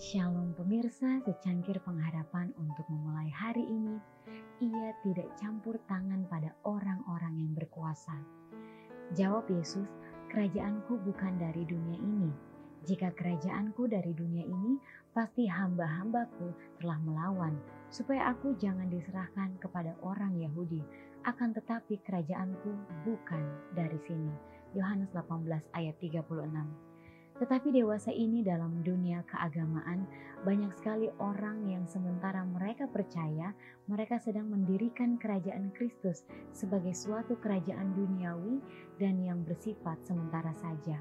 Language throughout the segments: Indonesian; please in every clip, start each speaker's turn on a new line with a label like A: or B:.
A: Shalom pemirsa secangkir pengharapan untuk memulai hari ini. Ia tidak campur tangan pada orang-orang yang berkuasa. Jawab Yesus, kerajaanku bukan dari dunia ini. Jika kerajaanku dari dunia ini, pasti hamba-hambaku telah melawan, supaya aku jangan diserahkan kepada orang Yahudi. Akan tetapi kerajaanku bukan dari sini. Yohanes 18 ayat 36 tetapi dewasa ini dalam dunia keagamaan banyak sekali orang yang sementara mereka percaya mereka sedang mendirikan kerajaan Kristus sebagai suatu kerajaan duniawi dan yang bersifat sementara saja.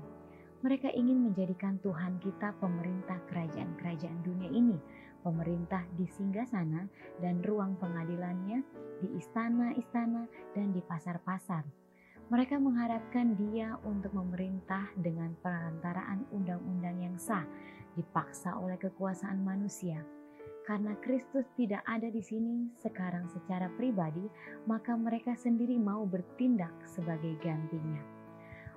A: Mereka ingin menjadikan Tuhan kita pemerintah kerajaan-kerajaan dunia ini, pemerintah di singgah sana dan ruang pengadilannya, di istana-istana dan di pasar-pasar mereka mengharapkan dia untuk memerintah dengan perantaraan undang-undang yang sah, dipaksa oleh kekuasaan manusia. Karena Kristus tidak ada di sini sekarang secara pribadi, maka mereka sendiri mau bertindak sebagai gantinya.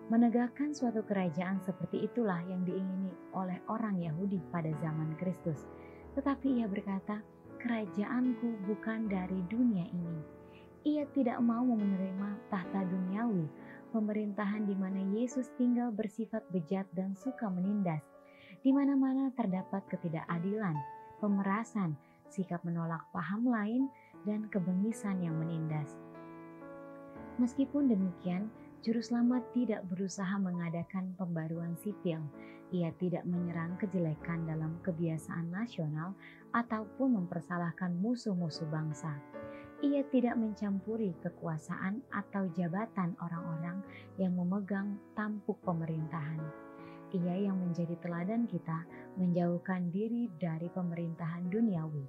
A: Menegakkan suatu kerajaan seperti itulah yang diingini oleh orang Yahudi pada zaman Kristus. Tetapi ia berkata, "Kerajaanku bukan dari dunia ini." Ia tidak mau menerima tahta duniawi, pemerintahan di mana Yesus tinggal bersifat bejat dan suka menindas. Di mana-mana terdapat ketidakadilan, pemerasan, sikap menolak paham lain, dan kebengisan yang menindas. Meskipun demikian, Juru Selamat tidak berusaha mengadakan pembaruan sipil. Ia tidak menyerang kejelekan dalam kebiasaan nasional ataupun mempersalahkan musuh-musuh bangsa ia tidak mencampuri kekuasaan atau jabatan orang-orang yang memegang tampuk pemerintahan. Ia yang menjadi teladan kita menjauhkan diri dari pemerintahan duniawi,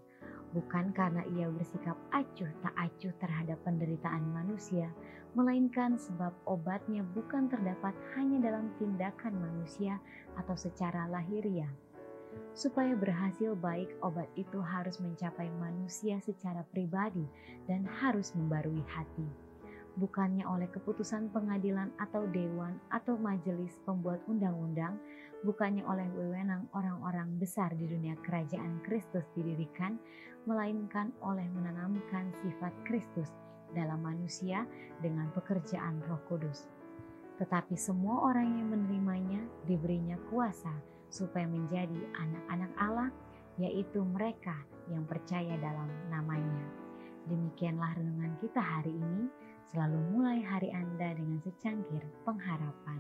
A: bukan karena ia bersikap acuh tak acuh terhadap penderitaan manusia, melainkan sebab obatnya bukan terdapat hanya dalam tindakan manusia atau secara lahiriah Supaya berhasil baik, obat itu harus mencapai manusia secara pribadi dan harus membarui hati. Bukannya oleh keputusan pengadilan atau dewan atau majelis pembuat undang-undang, bukannya oleh wewenang orang-orang besar di dunia kerajaan Kristus didirikan, melainkan oleh menanamkan sifat Kristus dalam manusia dengan pekerjaan Roh Kudus. Tetapi semua orang yang menerimanya diberinya kuasa supaya menjadi anak-anak Allah, yaitu mereka yang percaya dalam namanya. Demikianlah renungan kita hari ini, selalu mulai hari Anda dengan secangkir pengharapan.